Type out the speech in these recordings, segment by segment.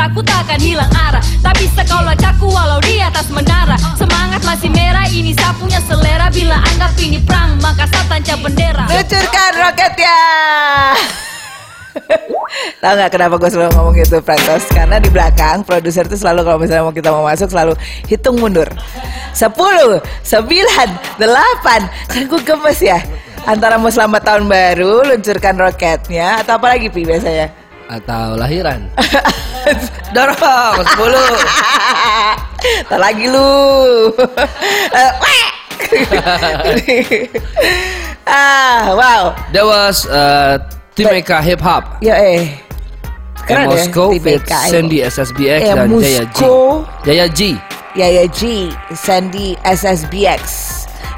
Aku takkan hilang arah Tak bisa kau walau di atas menara Semangat masih merah ini sapunya selera Bila anggap ini perang maka saya tancap bendera Luncurkan roketnya. Tahu nggak kenapa gue selalu ngomong gitu, Prantos? Karena di belakang produser tuh selalu kalau misalnya mau kita mau masuk selalu hitung mundur. 10, 9, 8. Kan gue gemes ya. Antara mau selamat tahun baru, luncurkan roketnya, atau apa lagi Pi biasanya? Atau lahiran. Dorong 10. Tak lagi lu. Eh, ah, wow. That was uh, Timeka Hip Hop. Ya eh. Keren ya, Moscow with BKI. Sandy SSBX Eh, dan Jaya G. Jaya G. Yaya G, Sandy SSBX.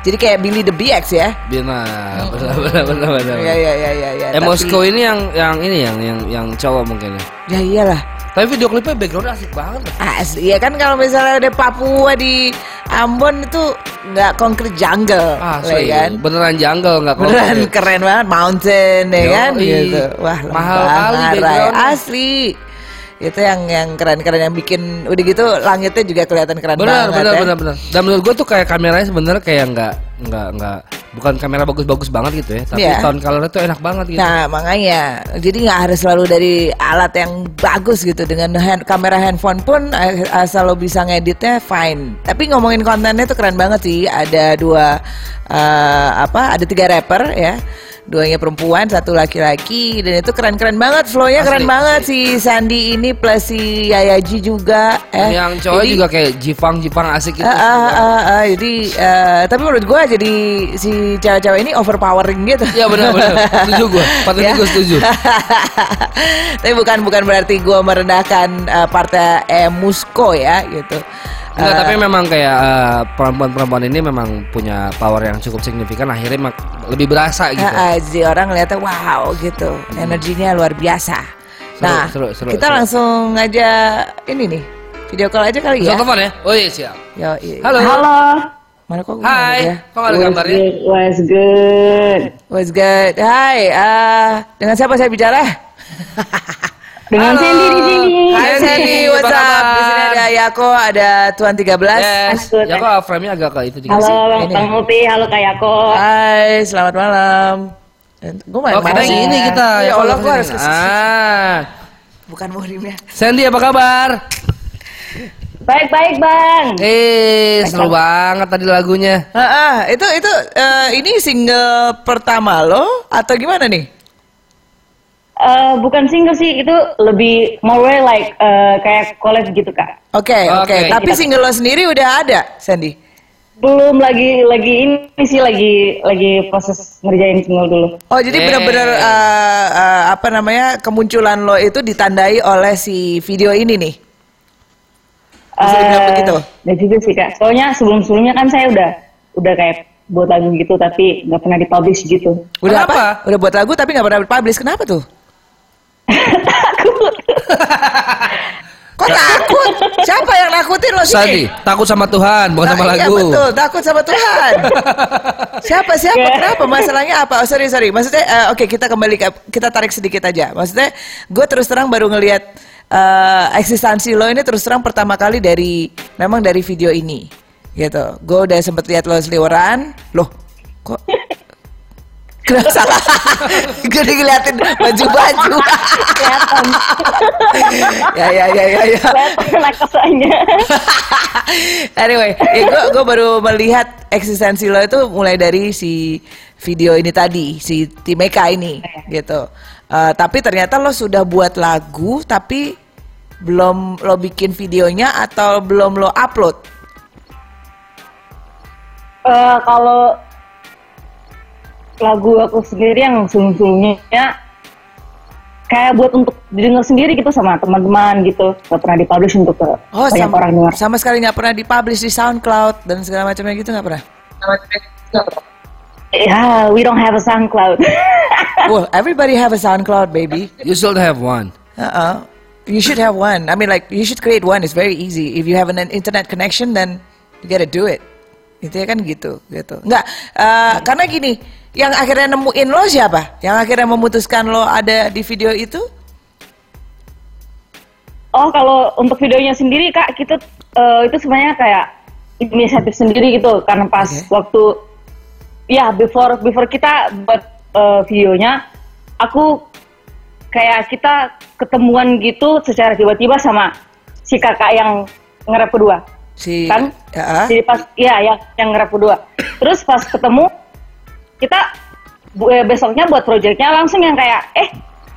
Jadi kayak Billy the BX ya? Benar, benar, benar, benar, benar. Ya ya ya ya ya. Eh, tapi- ini yang yang ini yang yang yang cowok mungkin ya. Ya iyalah. Tapi video klipnya backgroundnya asik banget. Asli ya kan kalau misalnya ada Papua di Ambon itu nggak konkret jungle, Asli, ya kan? beneran jungle nggak kalau Beneran keren banget, mountain ya kan? Gitu. Wah Mahal kali ngarai. backgroundnya. Asli. Itu yang yang keren-keren yang bikin udah gitu langitnya juga kelihatan keren Benar, banget benar, ya. benar, benar. Dan menurut gue tuh kayak kameranya sebenarnya kayak nggak nggak nggak bukan kamera bagus-bagus banget gitu ya, tapi Iya. tone colornya tuh enak banget gitu. Nah makanya jadi nggak harus selalu dari alat yang bagus gitu dengan hand, kamera handphone pun eh, asal lo bisa ngeditnya fine. Tapi ngomongin kontennya tuh keren banget sih. Ada dua eh, apa? Ada tiga rapper ya. Duanya perempuan, satu laki-laki dan itu keren-keren banget. Flownya Asli, keren banget si Sandi ini plus si Yayaji juga. Eh. yang cowok Jadi- juga kayak Jipang Jipang asik gitu. Ah, ah, ah, ah, jadi eh, tapi menurut gua jadi si cewek-cewek ini overpowering gitu. Iya benar benar. Setuju gue. Patut Ya. gue setuju. Tapi bukan bukan berarti gue merendahkan uh, partai eh, Musko ya gitu. Enggak, Uh, tapi memang kayak eh, perempuan-perempuan ini memang punya power yang cukup signifikan akhirnya lebih berasa gitu. uh, uh, jadi orang ngeliatnya wow gitu, energinya luar biasa. Seru, nah, seru, seru, kita seru. langsung aja ini nih video call aja kali Bisa ya. telepon ya? Oh iya siap. Yo, iya. Halo. Halo. Mana kok Hai. ya? Kok ada gambarnya? good? What's good? What's good? Hai, uh, dengan siapa saya bicara? Dengan Halo. Sandy di sini. Hai Sandy, apa what's up? kabar? Di sini ada Yako, ada Tuan 13. Yes. Ya kok frame-nya agak ke itu dikasih. Halo Bang Ini. Bang Upi, halo Kak Yako. Hai, selamat malam. Gue main Oh kita main. ini kita. Ya kok Allah, gue harus ke sini. Ah. Bukan muhrimnya. Sandy apa kabar? Baik-baik Bang. Eh, seru banget tadi lagunya. Ah, ah, itu itu eh, ini single pertama lo atau gimana nih? Eh, bukan single sih, itu lebih more like eh, kayak collab gitu Kak. Oke oke. Oke. Tapi single lo sendiri udah ada, Sandy. Belum lagi lagi ini sih lagi lagi proses ngerjain single dulu. Oh jadi benar-benar eh, eh, apa namanya kemunculan lo itu ditandai oleh si video ini nih. Bisa dibilang Eh, begitu? Dan juga sih Kak. Soalnya sebelum-sebelumnya kan saya udah udah kayak buat lagu gitu tapi nggak pernah dipublish gitu. Udah Kenapa? apa? Udah buat lagu tapi nggak pernah publish. Kenapa tuh? Kok takut? Siapa yang nakutin lo sih? Sandy, takut sama Tuhan, bukan sama Nah, iya, lagu. betul, takut sama Tuhan. siapa siapa? Nggak. Kenapa? Masalahnya apa? Oh, sorry sorry. Maksudnya, eh, oke kita kembali ke kita tarik sedikit aja. Maksudnya, gue terus terang baru ngelihat eh, eksistensi lo ini terus terang pertama kali dari memang dari video ini, gitu. Gue udah sempet lihat lo seliweran, loh, kok Kenapa salah? Gue ngeliatin baju-baju. Kelihatan, ya ya ya ya ya. kelihatan anyway, ya gue gue baru melihat eksistensi lo itu mulai dari si video ini tadi, si Timeka ini, gitu. Eh, tapi ternyata lo sudah buat lagu, tapi belum lo bikin videonya atau belum lo upload. Eh, kalau lagu aku sendiri yang sebelum-sebelumnya kayak buat untuk didengar sendiri gitu sama teman-teman gitu nggak pernah dipublish untuk ke Oh, banyak sama, orang dengar sama sekali nggak pernah dipublish di SoundCloud dan segala macamnya gitu nggak pernah. ya we don't have a SoundCloud Well, everybody have a SoundCloud, baby. You should have one. Uh-uh. You should have one. I mean, like, you should create one. It's very easy. If you have an internet connection, then you gotta do it. Itu ya kan gitu, gitu. Enggak, uh, karena gini, yang akhirnya nemuin lo siapa? Yang akhirnya memutuskan lo ada di video itu? Oh kalau untuk videonya sendiri kak kita eh, itu sebenarnya kayak inisiatif sendiri gitu karena pas Oke. waktu ya before before kita buat eh, videonya aku kayak kita ketemuan gitu secara tiba-tiba sama si kakak yang nge-rap kedua Si kan ya, jadi pas ya yang yang nge-rap kedua terus pas ketemu kita eh, besoknya buat proyeknya langsung yang kayak eh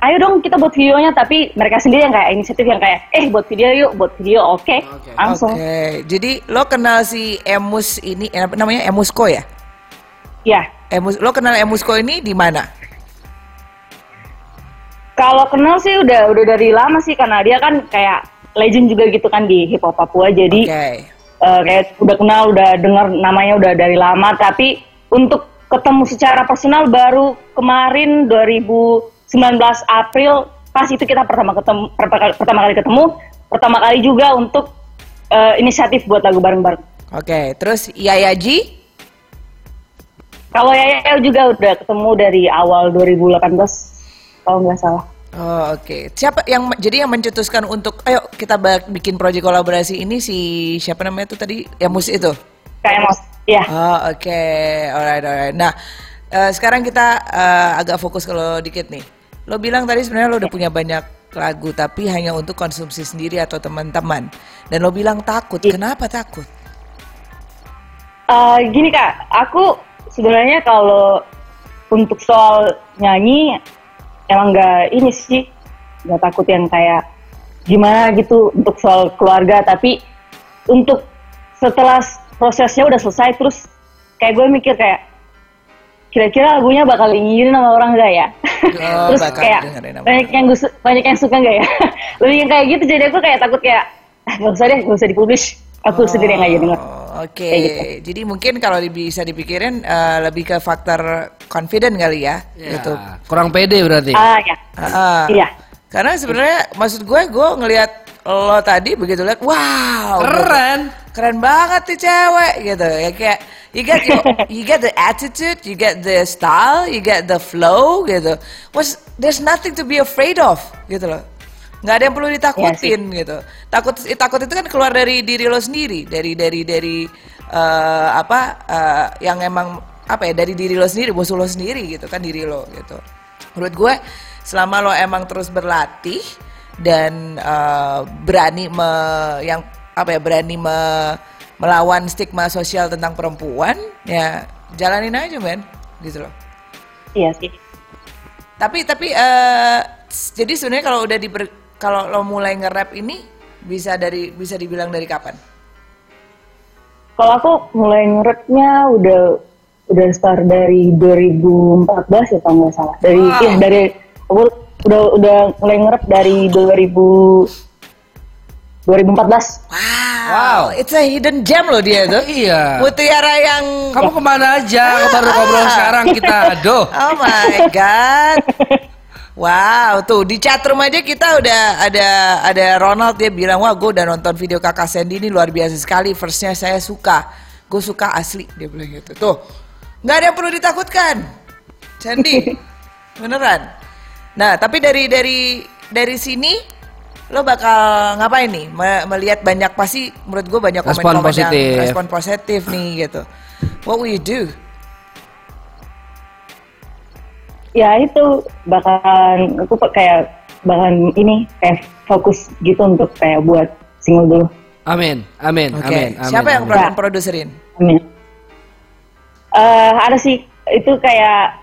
ayo dong kita buat videonya tapi mereka sendiri yang kayak inisiatif yang kayak eh buat video yuk buat video oke Oke. langsung Oke, jadi lo kenal si Emus ini eh, apa namanya Emusko ya? ya Emus, lo kenal Emusko ini di mana? kalau kenal sih udah udah dari lama sih karena dia kan kayak legend juga gitu kan di hip hop Papua jadi Oke. eh, kayak udah kenal udah dengar namanya udah dari lama tapi untuk ketemu secara personal baru kemarin 2019 April pas itu kita pertama ketemu pertama kali, ketemu pertama kali juga untuk eh, inisiatif buat lagu bareng-bareng Oke, terus Yayaji? kalau Yaya juga udah ketemu dari awal 2018 kalau nggak salah Oh, oke. Siapa yang jadi yang mencetuskan untuk ayo kita bikin proyek kolaborasi ini si siapa namanya itu tadi? Emus itu. kayak mas ya Oh, oke. Alright, alright. Nah, eh, sekarang kita eh, agak fokus kalau dikit nih. Lo bilang tadi sebenarnya lo udah punya banyak lagu tapi hanya untuk konsumsi sendiri atau teman-teman. Dan lo bilang takut. Kenapa takut? Eh, gini kak, aku sebenarnya kalau untuk soal nyanyi emang nggak ini sih nggak takut yang kayak gimana gitu untuk soal keluarga tapi untuk setelah prosesnya udah selesai terus kayak gue mikir kayak kira-kira lagunya bakal ingin sama orang nggak ya Oh, terus bakal kayak banyak yang gue banyak yang suka nggak ya lebih yang kayak gitu jadi aku kayak takut kayak ah nggak usah deh nggak usah dipublish aku sendiri yang aja denger Oh, Oke, Kayak gitu. jadi mungkin kalau bisa dipikirin eh, lebih ke faktor confident kali ya, Ya, gitu. Kurang pede berarti. ah ya Ah, ah. iya Karena sebenarnya maksud gue, gue ngelihat lo tadi begitu lihat, wow, gitu. Keren. keren banget tuh cewek gitu ya kayak you get your, you get the attitude, you get the style, you get the flow gitu. Was there's nothing to be afraid of gitu loh. nggak ada yang perlu ditakutin gitu. Takut takut itu kan keluar dari diri lo sendiri, dari dari dari eh, apa eh, yang emang apa ya dari diri lo sendiri, musuh lo sendiri gitu kan diri lo gitu. Menurut gue selama lo emang terus berlatih dan eh, berani me, yang apa ya berani me- melawan stigma sosial tentang perempuan ya jalanin aja men gitu loh iya sih tapi tapi s- jadi sebenarnya kalau udah di kalau lo mulai nge-rap ini bisa dari bisa dibilang dari kapan Kalau aku mulai ngereknya udah udah start dari 2014 ya kalau nggak salah. Dari Wow. iya dari aku udah udah mulai ngerep dari 2000 2014. wow, Wow. it's a hidden gem loh dia tuh Iya. mutiara yang Kamu ke mana aja? Baru ngobrol sekarang kita. Aduh. Oh my god. Wow, tuh di chatroom aja kita udah ada ada Ronald dia bilang wah gue udah nonton video kakak Sandy ini luar biasa sekali. Firstnya saya suka, gue suka asli dia bilang gitu. Tuh nggak ada yang perlu ditakutkan, Sandy beneran. Nah tapi dari dari dari sini lo bakal ngapain nih? Me- melihat banyak pasti menurut gue banyak Respon komen-komen yang positif. respon positif nih gitu. What will you do? Ya itu bakalan aku kayak bakalan ini kayak fokus gitu untuk kayak buat single dulu. Amin. Amin. Oke, Amin. amin. siapa yang amin. produserin? Amin. Eh ada sih itu kayak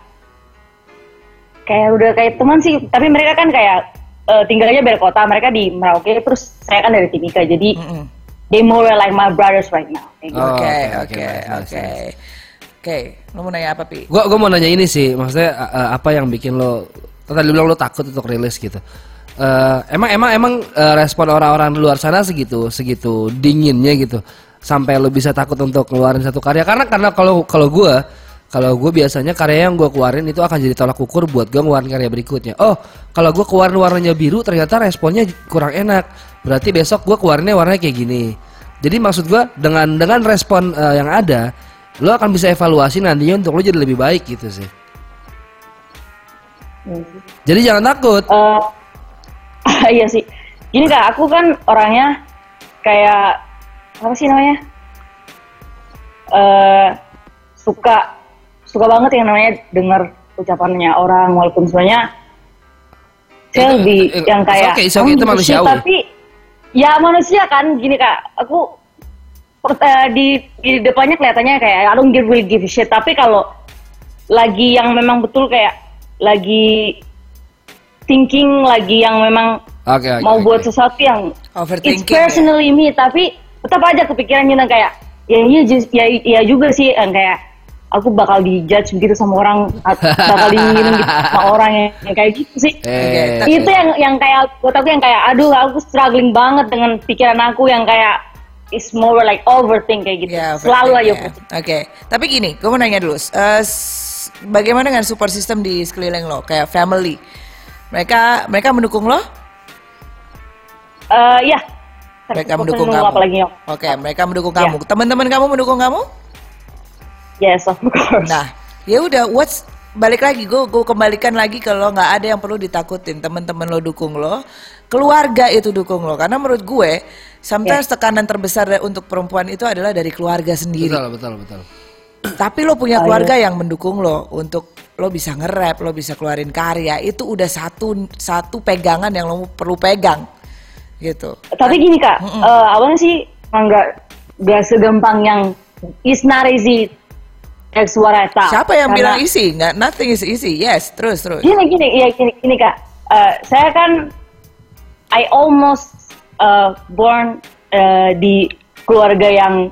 kayak udah kayak teman sih, tapi mereka kan kayak eh, tinggalnya beda kota, mereka di Merauke, terus saya kan dari Timika, jadi Mm-mm. they more like my brothers right now. Gitu. Oke, oke, oke, oke, lo mau nanya apa, Pi? Gua gua mau nanya ini sih, maksudnya uh, uh, apa yang bikin lo tadi bilang lo takut untuk rilis gitu. Eh, emang emang emang uh, respon orang-orang di luar sana segitu segitu dinginnya gitu sampai lo bisa takut untuk keluarin satu karya karena karena kalau kalau gua kalau gue biasanya karya yang gue keluarin itu akan jadi tolak ukur buat gue ngeluarin karya berikutnya. Oh, kalau gue keluarin warnanya biru ternyata responnya kurang enak. Berarti besok gue keluarinnya warnanya kayak gini. Jadi maksud gue dengan dengan respon uh, yang ada, lo akan bisa evaluasi nantinya untuk lo jadi lebih baik gitu sih. Jadi jangan takut. Eh, iya sih. gini kak, aku kan orangnya kayak apa sih namanya? eh suka suka banget yang namanya dengar ucapannya orang walaupun sebenarnya saya Itu- lebih itu- yang kayak okay, okay, itu "Hmm, shit," manusiawi. tapi ya manusia kan gini kak aku eh, di di depannya kelihatannya kayak I don't give really give shit tapi kalau lagi yang memang betul kayak lagi thinking lagi yang memang Oke, oke, mau oke. buat sesuatu yang it's ya. personally me tapi tetap aja kepikiran gitu kayak ya iya ya ya juga sih yang kayak aku bakal dijudge gitu sama orang bakal diingin gitu sama orang yang, yang kayak gitu sih Eh, itu yang yang kayak buat aku yang kayak aduh aku struggling banget dengan pikiran aku yang kayak is more like overthink kayak gitu Ya, selalu aja ya. overthink. Oke, tapi gini, gue mau nanya dulu. eh, s- bagaimana dengan support system di sekeliling lo, kayak family? Mereka mereka mendukung lo? Eh, ya Mereka mendukung kamu. Oke, mereka mendukung Ya. kamu. Teman-teman kamu mendukung kamu? Yes of course. Nah, ya udah, what's balik lagi gue gue kembalikan lagi kalau nggak ada yang perlu ditakutin teman-teman lo dukung lo keluarga itu dukung lo karena menurut gue sometimes tekanan terbesar untuk perempuan itu adalah dari keluarga sendiri. Betul, betul, betul. tapi lo punya Oh, keluarga yang mendukung lo untuk lo bisa nge-rap, lo bisa keluarin karya, itu udah satu satu pegangan yang lo perlu pegang, gitu. Tapi gini kak, eh, awalnya sih nggak nggak segampang yang it's not I thought. Siapa yang Karena- bilang easy? Nggak, nothing is easy. Yes, terus terus. Gini gini, ya gini, gini kak, Eh, saya kan I almost eh, born eh, di keluarga yang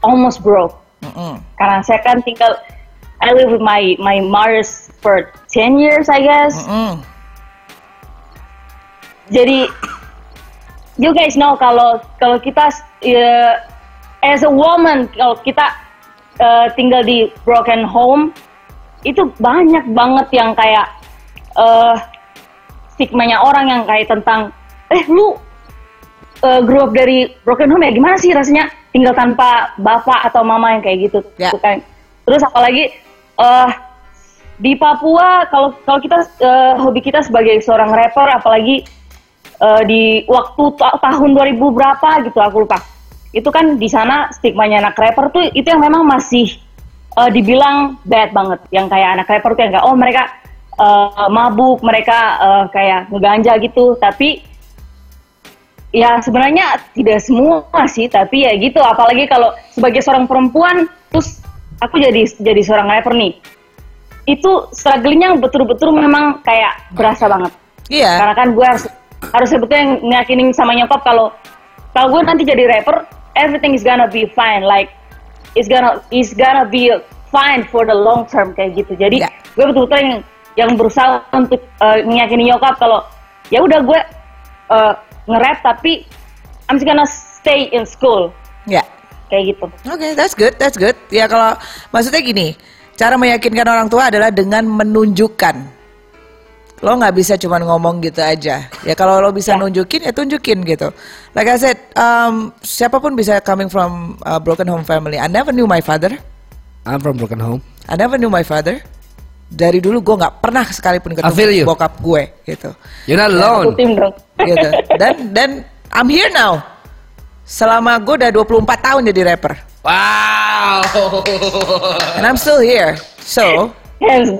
almost broke. Mm-mm. Karena saya kan tinggal I live with my my mothers for 10 years I guess. Mm-mm. jadi you guys know kalau kalau kita uh, as a woman kalau kita uh, tinggal di broken home itu banyak banget yang kayak uh, stigmanya orang yang kayak tentang eh lu uh, grow up dari broken home ya gimana sih rasanya tinggal tanpa bapak atau mama yang kayak gitu Ya. Gitu kan. terus apalagi eh di Papua kalau kalau kita eh, hobi kita sebagai seorang rapper apalagi eh, di waktu ta- tahun 2000 berapa gitu aku lupa itu kan di sana stigmanya anak rapper tuh itu yang memang masih eh, dibilang bad banget. Yang kayak anak rapper tuh yang kayak oh mereka eh, mabuk mereka eh, kayak ngeganja gitu. Tapi ya sebenarnya tidak semua sih tapi ya gitu. Apalagi kalau sebagai seorang perempuan terus aku jadi jadi seorang rapper nih. Itu strugglingnya betul-betul memang kayak berasa banget. Iya. karena kan gue harus harus sebetulnya ngeyakinin sama nyokap kalau kalau gue nanti jadi rapper everything is gonna be fine like it's gonna it's gonna be fine for the long term kayak gitu jadi Ya. gue betul-betul yang yang berusaha untuk uh, ngeyakinin nyokap kalau ya udah gue uh, nge-rap tapi I'm just gonna stay in school Ya. kayak gitu Oke, that's good, that's good. Ya kalau maksudnya gini, cara meyakinkan orang tua adalah dengan menunjukkan. Lo nggak bisa cuma ngomong gitu aja. Ya kalau lo bisa Ya. nunjukin, ya tunjukin gitu. Like I said, um, siapa pun bisa coming from a broken home family. I never knew my father. I'm from broken home. I never knew my father. Dari dulu gue nggak pernah sekalipun ketemu bokap gue gitu. You're not alone. gitu. Dan dan I'm here now. Selama gue udah 24 tahun jadi rapper. Wow. And I'm still here. So.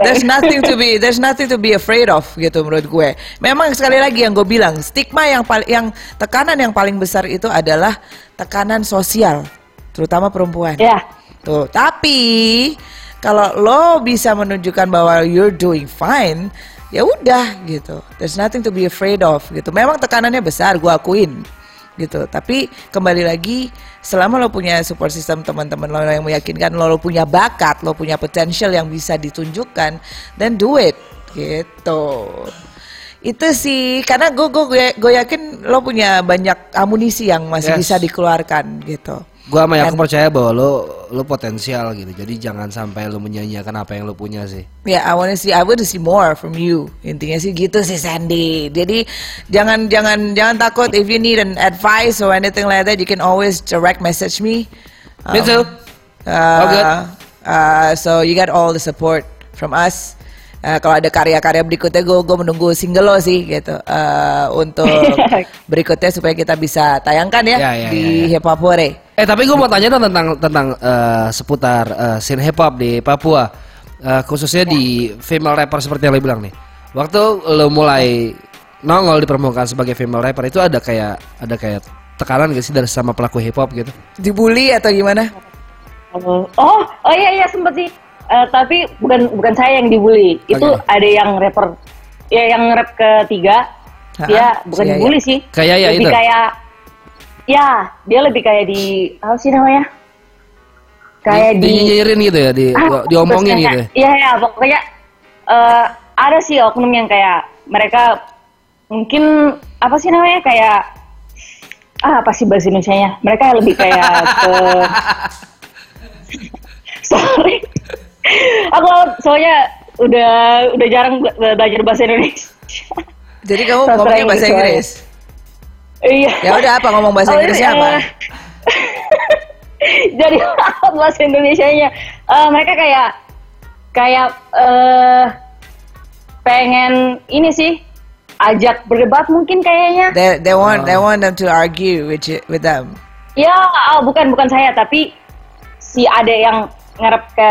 There's nothing to be there's nothing to be afraid of gitu menurut gue. Memang sekali lagi yang gue bilang, stigma yang paling yang tekanan yang paling besar itu adalah tekanan sosial, terutama perempuan. ya Tuh, tapi kalau lo bisa menunjukkan bahwa you're doing fine, ya udah gitu. There's nothing to be afraid of gitu. Memang tekanannya besar, gue akuin gitu. Tapi kembali lagi, selama lo punya support system teman-teman lo yang meyakinkan lo, lo punya bakat, lo punya potential yang bisa ditunjukkan, then do it gitu. Itu sih karena gue gue gue yakin lo punya banyak amunisi yang masih Yes. bisa dikeluarkan gitu. Gua sama aku percaya bahwa lo lo potensial gitu. Jadi jangan sampai lo menyanyiakan apa yang lo punya sih. Ya, I wanna see, I wanna see more from you. Intinya sih gitu sih Sandy. Jadi jangan jangan jangan takut if you need an advice or anything like that, you can always direct message me. Me too. Uh, All good. Uh, so you got all the support from us. Eh, kalau ada karya-karya berikutnya gue gue menunggu single lo sih gitu eh, untuk berikutnya supaya kita bisa tayangkan ya, Ya, ya, di ya, Hip Hop Hore. Eh tapi gue mau tanya dong tentang tentang eh, seputar eh, scene hip hop di Papua, Eh, khususnya di female rapper seperti yang lo bilang nih. Waktu lo mulai nongol di permukaan sebagai female rapper itu ada kayak ada kayak tekanan gak sih dari sama pelaku hip hop gitu? Dibully atau gimana? Oh, oh, oh iya iya sempet sih. Eh, tapi bukan bukan saya yang dibully. Itu ada yang rapper ya yang rap ketiga. Dia bukan si dibully sih. Kayak lebih itu? kayak ya, dia lebih kayak di apa sih namanya? Kayak di, di, nyinyirin gitu ya, di Ah, diomongin gitu. ya? Iya ya, pokoknya eh, ada sih oknum yang kayak mereka mungkin apa sih namanya kayak ah apa sih bahasa Indonesia-nya? Mereka lebih kayak ke sorry, aku soalnya udah udah jarang bela- belajar bahasa Indonesia. Jadi kamu ngomongnya bahasa Inggris Inggris? Iya. Ya udah apa ngomong bahasa Oh, Inggrisnya iya. apa? Jadi apa bahasa Indonesianya? Eh, mereka kayak kayak eh pengen ini sih ajak berdebat mungkin kayaknya. They they want Oh. they want them to argue with you, with them. Ya, ah, bukan bukan saya tapi si ade yang ngarep ke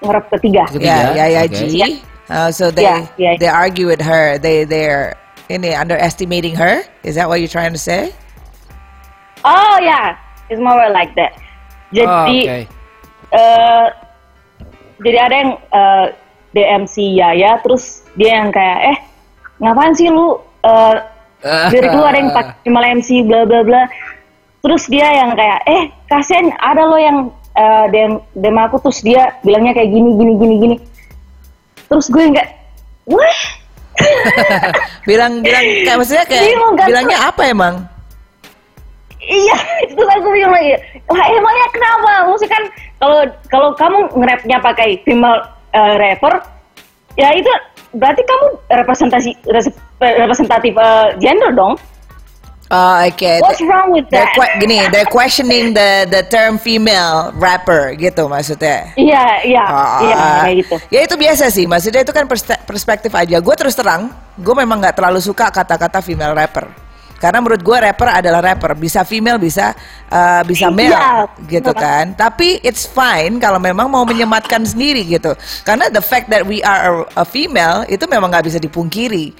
ngarep ketiga. Ketiga, yeah, oke. G. Yeah. Uh, so they Yeah, yeah. they argue with her. They they're ini underestimating her. Is that what you're trying to say? Oh ya, it's more like that. Oh, Jadi oke. eh jadi ada yang eh, DM si Yaya terus dia yang kayak eh ngapain sih lu eh dari lu ada yang pakai MC bla bla bla terus dia yang kayak eh kasian ada lo yang eh, DM DM aku terus dia bilangnya kayak gini gini gini gini terus gue kayak wah Bilang bilang kayak maksudnya kayak Bingung, bilangnya apa emang? Iya, itu aku bingung lagi. Wah emangnya kenapa? Maksudnya kan kalau kalau kamu nge-rapnya pakai female eh, rapper, ya itu berarti kamu representasi res- representatif eh, gender dong. Oh, okay. What's wrong with They're that? que- gini, they're questioning the the term female rapper gitu maksudnya. Iya, iya, Ah, iya kayak gitu. Ya itu biasa sih, maksudnya itu kan perspektif aja. Gue terus terang, gue memang nggak terlalu suka kata-kata female rapper. Karena menurut gue rapper adalah rapper, bisa female, bisa uh, bisa male, Iya, gitu kan. Tapi it's fine kalau memang mau menyematkan sendiri gitu. Karena the fact that we are a, a female itu memang nggak bisa dipungkiri.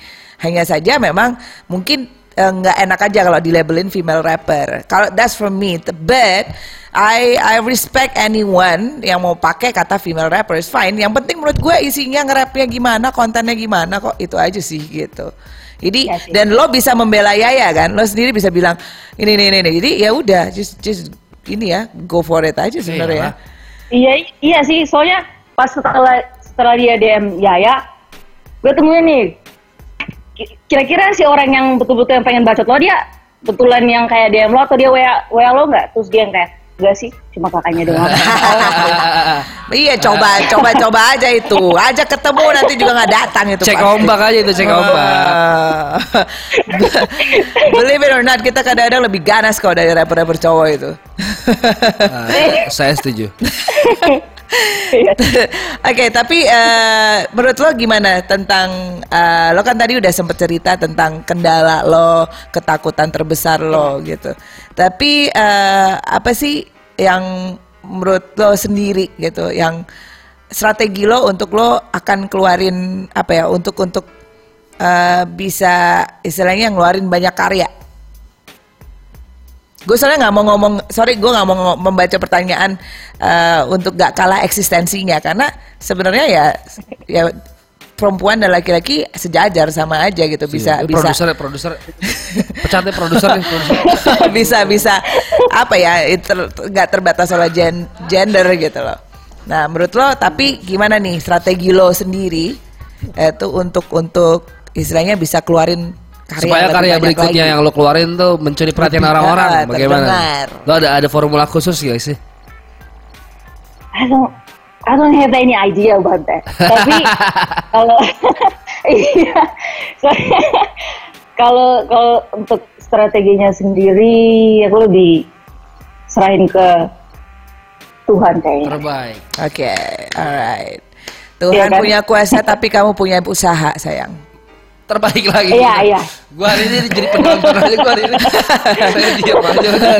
Hanya saja memang mungkin eh, nggak enak aja kalau dilabelin female rapper. Kalau that's for me, but I I respect anyone yang mau pakai kata female rapper is fine. Yang penting menurut gue isinya nge-rapnya gimana, kontennya gimana kok itu aja sih gitu. Jadi sih. dan lo bisa membela Yaya kan, lo sendiri bisa bilang ini ini ini. ini. Jadi ya udah, just just ini ya, go for it aja sebenarnya. Iya, iya sih. Soalnya pas setelah setelah dia DM Yaya, gue temuin nih. Ki- Kira-kira si orang yang betul-betul yang pengen bacot lo dia betulan yang kayak DM lo atau dia WA, WA lo nggak? Terus dia yang kayak enggak sih, cuma kakaknya doang. Iya coba coba coba aja itu, ajak ketemu nanti juga nggak datang itu. Cek pasti. ombak aja itu, cek ombak. Believe it or not, kita kadang-kadang lebih ganas kalau dari rapper-rapper cowok itu. Ah, saya setuju. Iya. Oke, tapi eh, menurut lo gimana tentang eh, lo kan tadi udah sempet cerita tentang kendala lo, ketakutan terbesar lo gitu. Tapi eh, apa sih yang menurut lo sendiri gitu, yang strategi lo untuk lo akan keluarin apa ya untuk untuk eh, bisa istilahnya ngeluarin banyak karya? Gue soalnya nggak mau ngomong, sorry gue nggak mau membaca pertanyaan eh, untuk gak kalah eksistensinya. Karena sebenarnya ya ya perempuan dan laki-laki sejajar sama aja gitu bisa Eh, bisa. produser produser. Pecatnya produser bisa bisa. Apa ya itu ter- nggak terbatas oleh gen- gender gitu loh. Nah menurut lo tapi gimana nih strategi lo sendiri itu untuk untuk istilahnya bisa keluarin karya supaya karya berikutnya lagi. yang lo keluarin tuh mencuri perhatian orang-orang bagaimana terdengar. lo ada ada formula khusus gak sih I don't I don't have any idea about that. Tapi kalau iya, kalau kalau untuk strateginya sendiri aku lebih serahin ke Tuhan kayaknya. terbaik Oke, alright. Tuhan Iya kan? punya kuasa tapi kamu punya usaha sayang. Terbaik lagi. Iya, iya. Gua hari ini jadi penonton aja gua hari ini. Saya diam aja udah.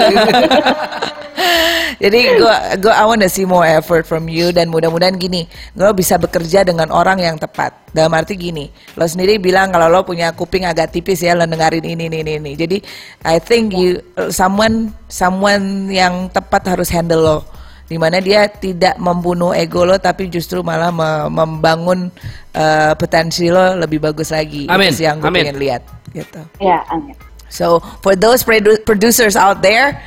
Jadi gue gue I wanna see more effort from you dan mudah-mudahan gini, lo bisa bekerja dengan orang yang tepat. Dalam arti gini, lo sendiri bilang kalau lo punya kuping agak tipis ya lo dengerin ini ini ini. ini. Jadi I think you someone someone yang tepat harus handle lo di mana dia tidak membunuh ego lo tapi justru malah me- membangun eh, potensi lo lebih bagus lagi. Amin, Itu yang gue amin. pengen lihat gitu. Ya, amin. So for those produ- producers out there,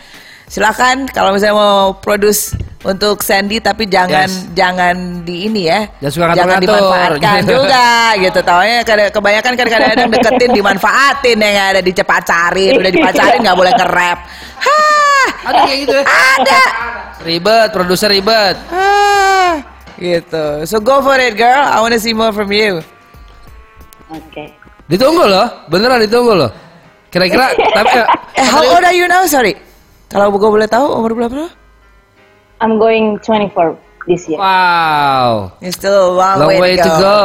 silakan kalau misalnya mau produce untuk Sandy tapi jangan Yes. jangan di ini ya, Jangan suka jangan ngatur-ngatur. dimanfaatkan juga gitu. Taunya kada- kebanyakan kan kadang-kadang deketin dimanfaatin yang ada dicepacarin, udah dipacarin nggak boleh nge-rap. Ada kayak gitu ya? ada. Ribet, produser ribet. Ah, gitu. So go for it, girl. I wanna see more from you. Oke. Ditunggu loh, beneran ditunggu loh. Kira-kira tapi eh, Eh, how old are you now? Sorry. Kalau gue boleh tahu umur berapa? I'm going 24 this year. Wow. It's still a long, Long way to go.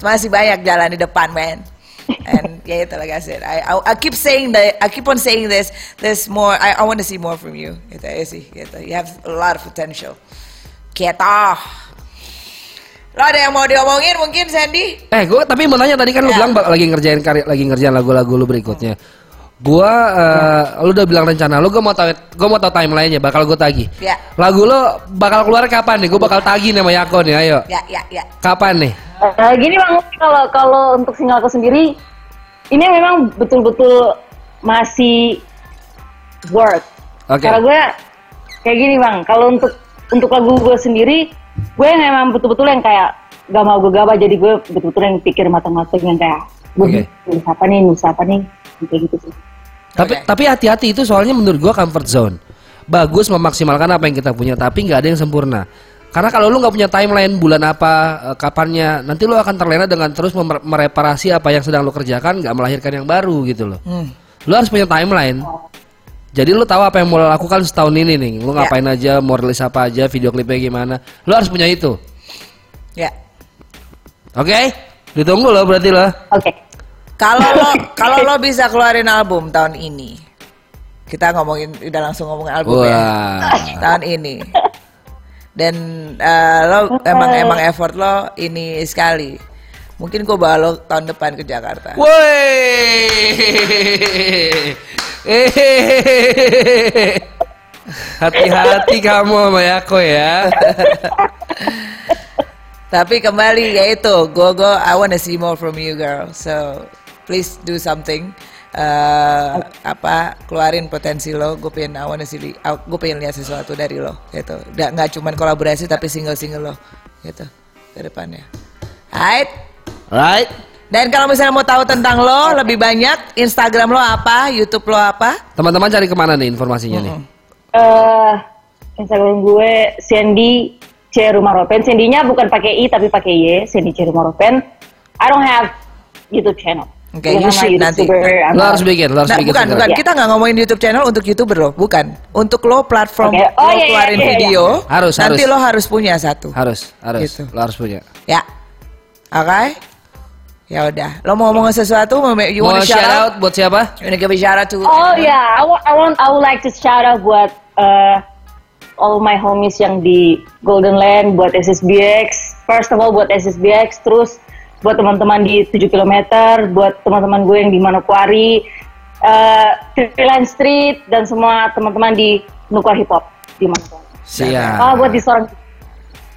Masih banyak jalan di depan, man. And yeah, like I said, I, I I keep saying that I keep on saying this. There's more. I, I want to see more from you. Gitu sih. Gitu. You have a lot of potential. Gitu. Lo ada yang mau diomongin mungkin Sandy? Eh, gue tapi mau nanya tadi kan lu Ya. bilang lagi ngerjain karya, lagi ngerjain lagu-lagu lu berikutnya. Gua, eh, lu udah bilang rencana lu, gue mau tahu, gue mau tahu timelinenya, bakal gue tagih. Ya. Lagu lu bakal keluar kapan nih? Gue bakal tagih nama Yako nih, ayo. Ya, ya, ya. Kapan nih? Eh, gini bang, kalau kalau untuk single aku sendiri, ini memang betul-betul masih work. Oke. Karena gue kayak gini bang, kalau untuk untuk lagu gue sendiri, gue yang memang betul-betul yang kayak gak mau gegabah, jadi gue betul-betul yang pikir matang-matang yang kayak, Oke. gue nulis apa nih, nulis apa nih, kayak gitu sih. Tapi Oke. tapi hati-hati itu soalnya menurut gua comfort zone. Bagus memaksimalkan apa yang kita punya, tapi nggak ada yang sempurna. Karena kalau lu nggak punya timeline bulan apa, eh, kapannya, nanti lu akan terlena dengan terus mereparasi apa yang sedang lu kerjakan, nggak melahirkan yang baru gitu loh. Hmm. Lu harus punya timeline. Jadi lu tahu apa yang mau lu lakukan setahun ini nih. Lu Ya. ngapain aja, mau rilis apa aja, video klipnya gimana. Lu harus punya itu. Ya. Oke? Ditunggu loh berarti lo. Oke. Kalau lo kalau lo bisa keluarin album tahun ini, kita ngomongin udah langsung ngomongin album ya. Wah. tahun ini. Dan eh, lo emang emang effort lo ini sekali. Mungkin gue bawa lo tahun depan ke Jakarta. Woi. Hati-hati kamu sama Yako ya. Tapi kembali ya itu, gue gue I wanna see more from you girl. So please do something. Eh, apa keluarin potensi lo. Gue pengen I wanna see, gue pengen lihat sesuatu dari lo. Gitu. Nggak nggak cuman kolaborasi tapi single single lo. Gitu ke depannya. Alright. Right? Dan kalau misalnya mau tahu tentang lo lebih banyak, Instagram lo apa, YouTube lo apa? Teman-teman cari ke mana nih informasinya nih? eh Instagram gue Sandy C Rumaropen. Sandy-nya bukan pakai I tapi pakai Y. Sandy C Rumaropen. I don't have YouTube channel. Oke, Bukan you should nanti. Lo harus bikin, lo harus Nah, bikin. bukan, segera. bukan. Ya. Kita nggak ngomongin YouTube channel untuk YouTuber lo, bukan. Untuk lo platform Oke. Oh, lo iya, iya, keluarin iya, iya. video, Harus, nanti harus. lo harus punya satu. Harus, harus. Gitu. Lo harus punya. Ya, oke? Ya udah. Lo mau ngomong sesuatu? Mau you Mau wanna shout shout out? out buat siapa? You wanna give a shout out to? Oh ya, I want, I want, I would like to shout out buat uh, all my homies yang di Golden Land, buat SSBX. First of all buat SSBX, terus buat teman-teman di 7 km, buat teman-teman gue yang di Manokwari, uh, Freelance Street, dan semua teman-teman di Nukwar Hip Hop di Manokwari. Siap. Oh, buat di Sorong.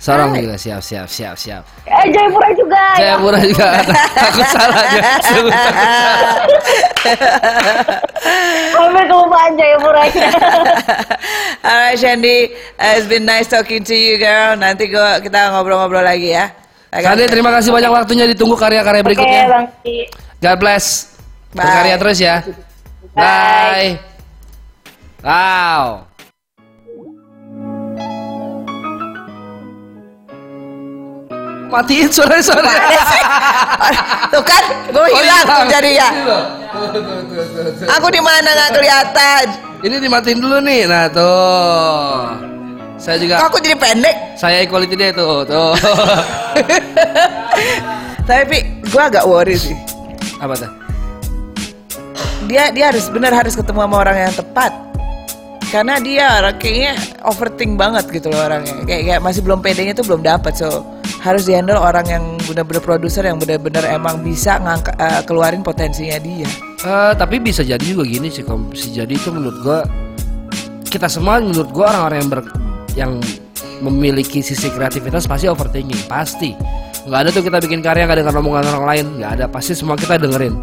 Sorong juga siap, siap, siap, siap. Eh, Jayapura juga. ya. Jayapura juga. Takut salah aja. Sampai kelupaan Jayapura. Alright, Shandy, it's been nice talking to you, girl. Nanti gua kita ngobrol-ngobrol lagi ya. Sandi, terima kasih banyak waktunya. Ditunggu karya-karya Oke, berikutnya. Bang. Ci. God bless. Bye. Berkarya terus ya. Bye. Wow. Matiin suara. Tuh kan, gue Oh, hilang tuh jadi ya. Aku di mana nggak kelihatan. Ini dimatiin dulu nih. Nah, tuh. Saya juga Kok aku jadi pendek? saya equality dia tuh. Tuh. Tapi gue agak worry sih. Apa tuh? Dia dia harus benar harus ketemu sama orang yang tepat. Karena dia kayaknya overthink banget gitu loh orangnya. Kayak, kayak masih belum pedenya tuh belum dapat. So harus dihandle orang yang benar-benar produser yang benar-benar emang bisa ngangka, eh, keluarin potensinya dia. Eh, tapi bisa jadi juga gini sih, Kom. Bisa jadi itu menurut gua kita semua menurut gua orang-orang yang ber, yang memiliki sisi kreativitas pasti overthinking, pasti. nggak ada tuh kita bikin karya nggak dengar omongan orang lain, nggak ada. Pasti semua kita dengerin.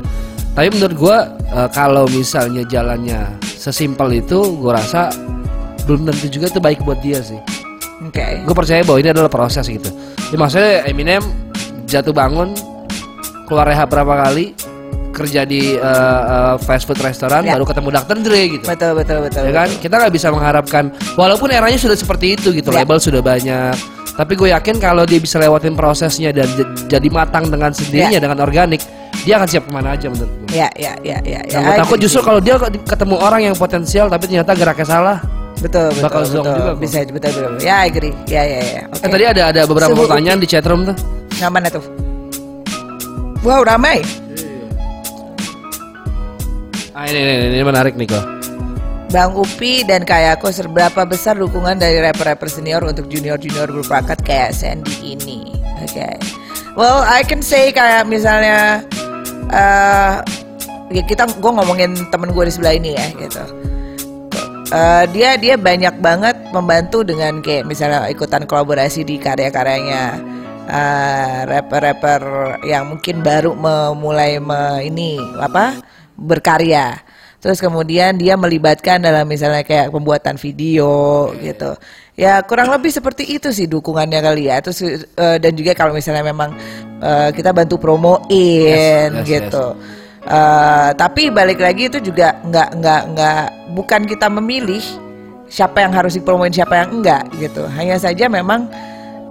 Tapi menurut gua eh, kalau misalnya jalannya sesimpel itu, gua rasa belum tentu juga itu baik buat dia sih. Oke. Gue percaya bahwa ini adalah proses gitu. Ya, maksudnya Eminem jatuh bangun, keluar rehab berapa kali, kerja di eh, eh, fast food restoran, Ya. baru ketemu Dr. Dre gitu. Betul betul betul. Ya kan, kita nggak bisa mengharapkan, walaupun eranya sudah seperti itu gitu, Ya. label sudah banyak. Tapi gue yakin kalau dia bisa lewatin prosesnya dan jadi matang dengan sendirinya, Ya. dengan organik, dia akan siap ke mana aja menurut gue. Ya ya ya ya. ya. I takut agree justru kalau dia ketemu orang yang potensial tapi ternyata geraknya salah. betul betul bakal zonk betul. juga kok. Bisa betul betul. Ya I agree. Ya ya ya. Oke. Eh, tadi ada ada beberapa Suhu pertanyaan di chatroom tuh. Yang mana tuh? Wow ramai. Ah ini, ini, ini menarik nih kok. Bang Upi dan Kayako seberapa besar dukungan dari rapper-rapper senior untuk junior-junior berbakat kayak Sandy ini? Oke. Well, I can say kayak misalnya eh ya kita gue ngomongin temen gue di sebelah ini ya gitu. Eh, dia dia banyak banget membantu dengan kayak misalnya ikutan kolaborasi di karya-karyanya eh, rapper-rapper yang mungkin baru memulai me- ini apa berkarya. Terus kemudian dia melibatkan dalam misalnya kayak pembuatan video gitu. Ya kurang lebih seperti itu sih dukungannya kali ya. Terus eh, dan juga kalau misalnya memang eh, kita bantu promoin Yes, yes, gitu. Eh, tapi balik lagi itu juga nggak nggak nggak bukan kita memilih siapa yang harus dipromoin siapa yang enggak gitu. Hanya saja memang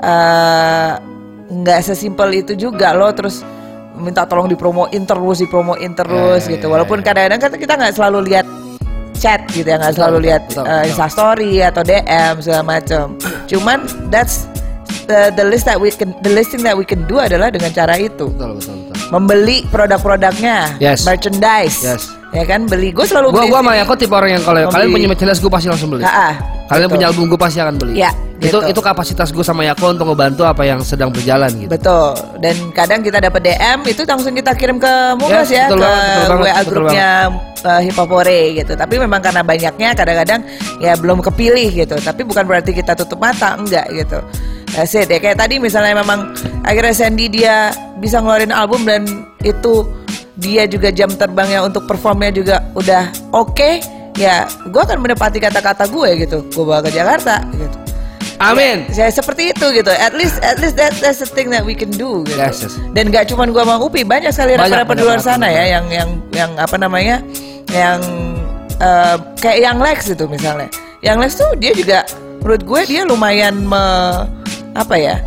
eh, nggak sesimpel itu juga loh terus minta tolong dipromoin terus dipromoin terus Ya, ya, gitu. ya, Walaupun kadang-kadang kan kita nggak selalu lihat chat gitu ya nggak selalu lihat betul, eh, instastory atau DM segala macam. Cuman that's the, the list that we can the listing that we can do adalah dengan cara itu Betul betul betul. membeli produk-produknya, Yes. merchandise, Yes. Ya kan beli. Gue selalu Gua beli. gua sama Yako tipe orang yang kalau kalian punya merchandise gue pasti langsung beli. Ah, Kalian betul. punya album gue pasti akan beli. Ya, itu gitu. itu kapasitas gue sama Yako untuk ngebantu apa yang sedang berjalan gitu. Betul. Dan kadang kita dapat DM itu langsung kita kirim ke Mugas Yes, ya, betul ke banget, betul WA grupnya uh, Hipopore gitu. Tapi memang karena banyaknya kadang-kadang ya belum kepilih gitu. Tapi bukan berarti kita tutup mata, enggak gitu. That's it ya kayak tadi misalnya memang akhirnya Sandy dia bisa ngeluarin album dan itu dia juga jam terbangnya untuk performnya juga udah oke ya gue akan menepati kata-kata gue gitu. Gue bawa ke Jakarta gitu. Amin. saya seperti itu gitu. At least at least that, that's the thing that we can do gitu. Yes, yes. dan gak cuma gua sama Upi banyak sekali rapper-rapper di luar sana ya yang yang yang apa namanya yang eh, kayak yang Lex itu misalnya. Yang Lex tuh dia juga menurut gue dia lumayan me, apa ya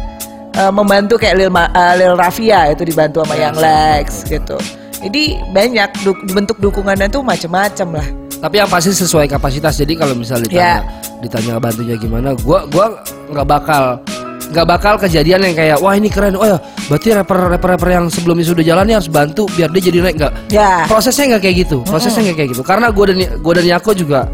eh, membantu kayak Lil, Ma- eh, Lil Rafia itu dibantu sama Yes, yang Lex gitu jadi banyak du- bentuk dukungannya tuh macem-macem lah Tapi yang pasti sesuai kapasitas. Jadi kalau misalnya ditanya, Ya. ditanya bantunya gimana, gua gua nggak bakal nggak bakal kejadian yang kayak wah ini keren, oh ya berarti rapper rapper rapper yang sebelumnya sudah jalan nih harus bantu biar dia jadi naik nggak? ya Prosesnya nggak kayak gitu, prosesnya nggak kayak gitu. Karena gua dan gua dan Yako juga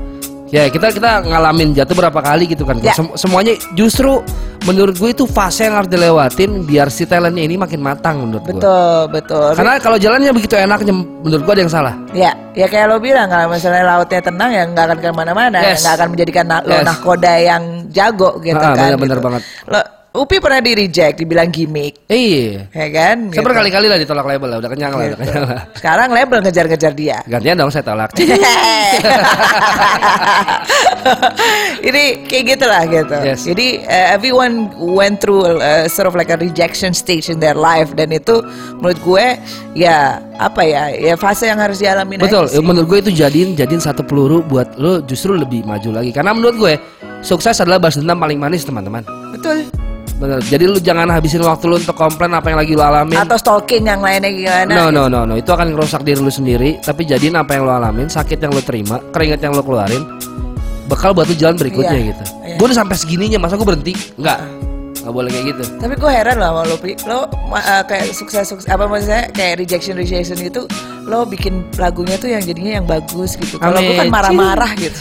ya kita kita ngalamin jatuh berapa kali gitu kan. Ya. Sem- semuanya justru menurut gue itu fase yang harus dilewatin biar si talentnya ini makin matang menurut gua. betul betul Karena kalau jalannya begitu enaknya menurut gua ada yang salah. Ya, ya kayak lo bilang kalau misalnya lautnya tenang ya nggak akan ke mana-mana, Yes. nggak akan menjadikan na- lo Yes. nahkoda yang jago gitu Ah, kan. bener-bener gitu. banget. Lo, Upi pernah di reject, dibilang gimmick, Iya. ya kan? Saya berkali-kali lah ditolak label lah, udah kenyang lah, udah Gitu. kenyang lah. Sekarang label ngejar-ngejar dia. Gantian dong saya tolak. Ini kayak gitulah gitu. Yes. Jadi uh, everyone went through uh, sort of like a rejection stage in their life dan itu menurut gue ya apa ya ya fase yang harus dialami Betul, ya, menurut gue itu jadiin jadiin satu peluru buat lo justru lebih maju lagi. Karena menurut gue sukses adalah balas dendam paling manis teman-teman. Betul. Bener. Jadi lu jangan habisin waktu lu untuk komplain apa yang lagi lu alamin. Atau stalking yang lainnya gimana? No no no no itu akan ngerusak diri lu sendiri. Tapi jadiin apa yang lu alamin, sakit yang lu terima, keringat yang lu keluarin, bekal buat lu jalan berikutnya Iya, gitu. iya. Gue udah sampai segininya, masa gue berhenti? Enggak, nggak boleh kayak gitu. Tapi gue heran loh sama lo, Pi. Lo eh, kayak sukses sukses apa maksudnya kayak rejection rejection itu lo bikin lagunya tuh yang jadinya yang bagus gitu. Kalau gue kan marah-marah gitu.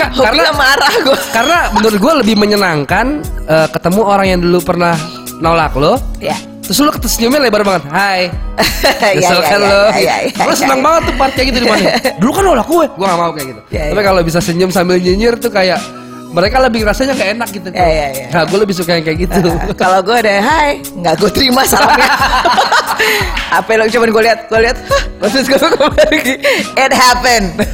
Nggak, karena marah gue. karena menurut gue lebih menyenangkan eh, ketemu orang yang dulu pernah nolak lo, Ya. terus lo senyumnya lebar banget. Hai. Iya, Kesel iya, kan iya, lo. iya, senang banget tuh part kayak gitu di mana? Dulu kan nolak gue, gue gak mau kayak gitu. Tapi kalau bisa senyum sambil nyinyir tuh kayak mereka lebih rasanya gak enak gitu. Iya, iya, iya. Nah, gue lebih suka yang kayak gitu. Kalau gue ada hai, nggak gue terima salamnya. Apa lo cuman gue lihat, gue lihat, terus gue pergi. It happened.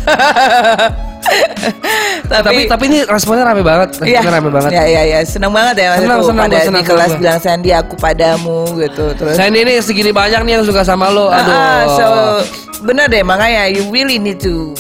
tapi tapi ini responnya rame banget, Iya, responnya rame banget. Iya, iya, iya, seneng banget ya. Mas. Senang, senang, pada senang, di kelas senang. bilang Sandy aku padamu gitu. Terus Sandy ini segini banyak nih yang suka sama lo. Aduh. Ah, so bener deh makanya you really need to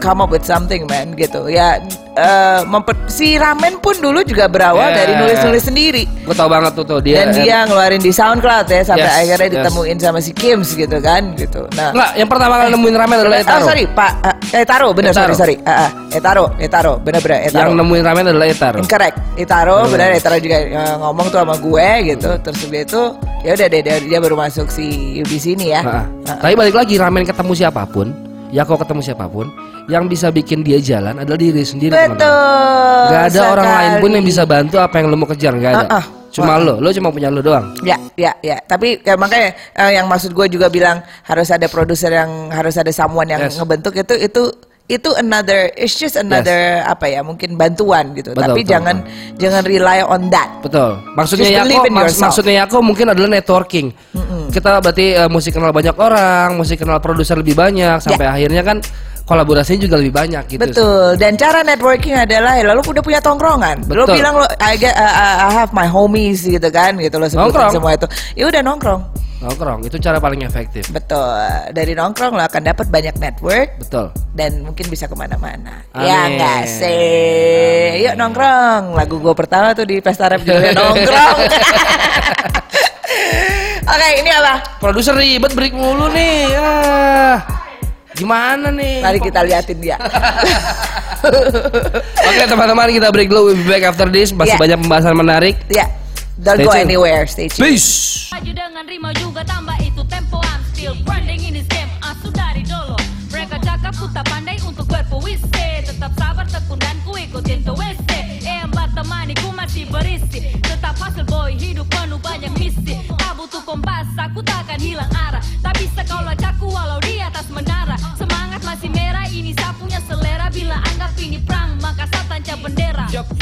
come up with something man gitu ya eh, memper- si Ramen pun dulu juga berawal Yeah. dari nulis-nulis sendiri Gue tau banget tuh tuh dia. dan dia ngeluarin di SoundCloud ya sampai Yes, akhirnya yes. ditemuin sama si Kims gitu kan gitu nah Enggak, yang pertama kali nemuin ramen adalah Oh Etaro. sorry Pak eh, Etaro bener Etaro. sorry sorry Ah, ah, Etaro Etaro bener bener Etaro Yang nemuin ramen adalah Etaro. Incorrect. Itaro Hmm. benar Itaro juga eh, ngomong tuh sama gue gitu. Terus dia itu ya udah deh dia, dia baru masuk si di sini ya. Ha-ha. Ah. Tapi balik lagi ramen ketemu siapa pun, ya kau ketemu siapa pun, yang bisa bikin dia jalan adalah diri sendiri. teman-teman. Betul. Gak ada orang lain pun sekali. yang bisa bantu apa yang lo mau kejar, gak ada. Ah-ah. Cuma lo, lo cuma punya lo doang. Ya, ya, ya. Tapi ya, makanya eh, yang maksud gue juga bilang harus ada produser yang harus ada someone yang Yes. ngebentuk itu itu itu another it's just another apa ya mungkin bantuan gitu. Betul, Tapi betul, jangan jangan rely on that. Betul. Maksudnya Yako, in maks- yourself. maksudnya Yako mungkin adalah networking. Kita berarti eh, mesti kenal banyak orang, mesti kenal produser lebih banyak, sampai akhirnya kan kolaborasinya juga lebih banyak gitu. Ya. Betul. Dan cara networking adalah ya lalu udah punya tongkrongan. Lo Betul. bilang lo I, get, uh, I have my homies gitu kan gitu lo sebutin Nongkrong. semua itu. Ya udah nongkrong. Nongkrong itu cara paling efektif. Betul. Dari nongkrong lo akan dapat banyak network Betul. dan mungkin bisa ke mana-mana. Ya enggak sih. Yuk nongkrong. Lagu gue pertama tuh di pesta rap judulnya nongkrong. Oke, ini apa? Produser ribet break mulu nih. Ah. Gimana nih? Mari kita liatin dia. Oke teman-teman kita break dulu. We'll be back after this. Masih Ya. banyak pembahasan menarik. ya. Don't Stay go tuned. anywhere. Stay tuned. Peace. Maju dengan rima juga tambah itu tempo I'm still branding in this game ah, asu dari dulu. Mereka cakap ku tak pandai untuk berpuisi Tetap sabar tekun dan ku ikutin TWC Eh empat temani ku masih berisi Tetap hasil boy hidup penuh banyak misi Tak butuh kompas aku takkan hilang arah Tak bisa kau lacak ku walau di atas menara Semangat masih merah ini sapunya selera Bila anggap ini perang maka saya tancap bendera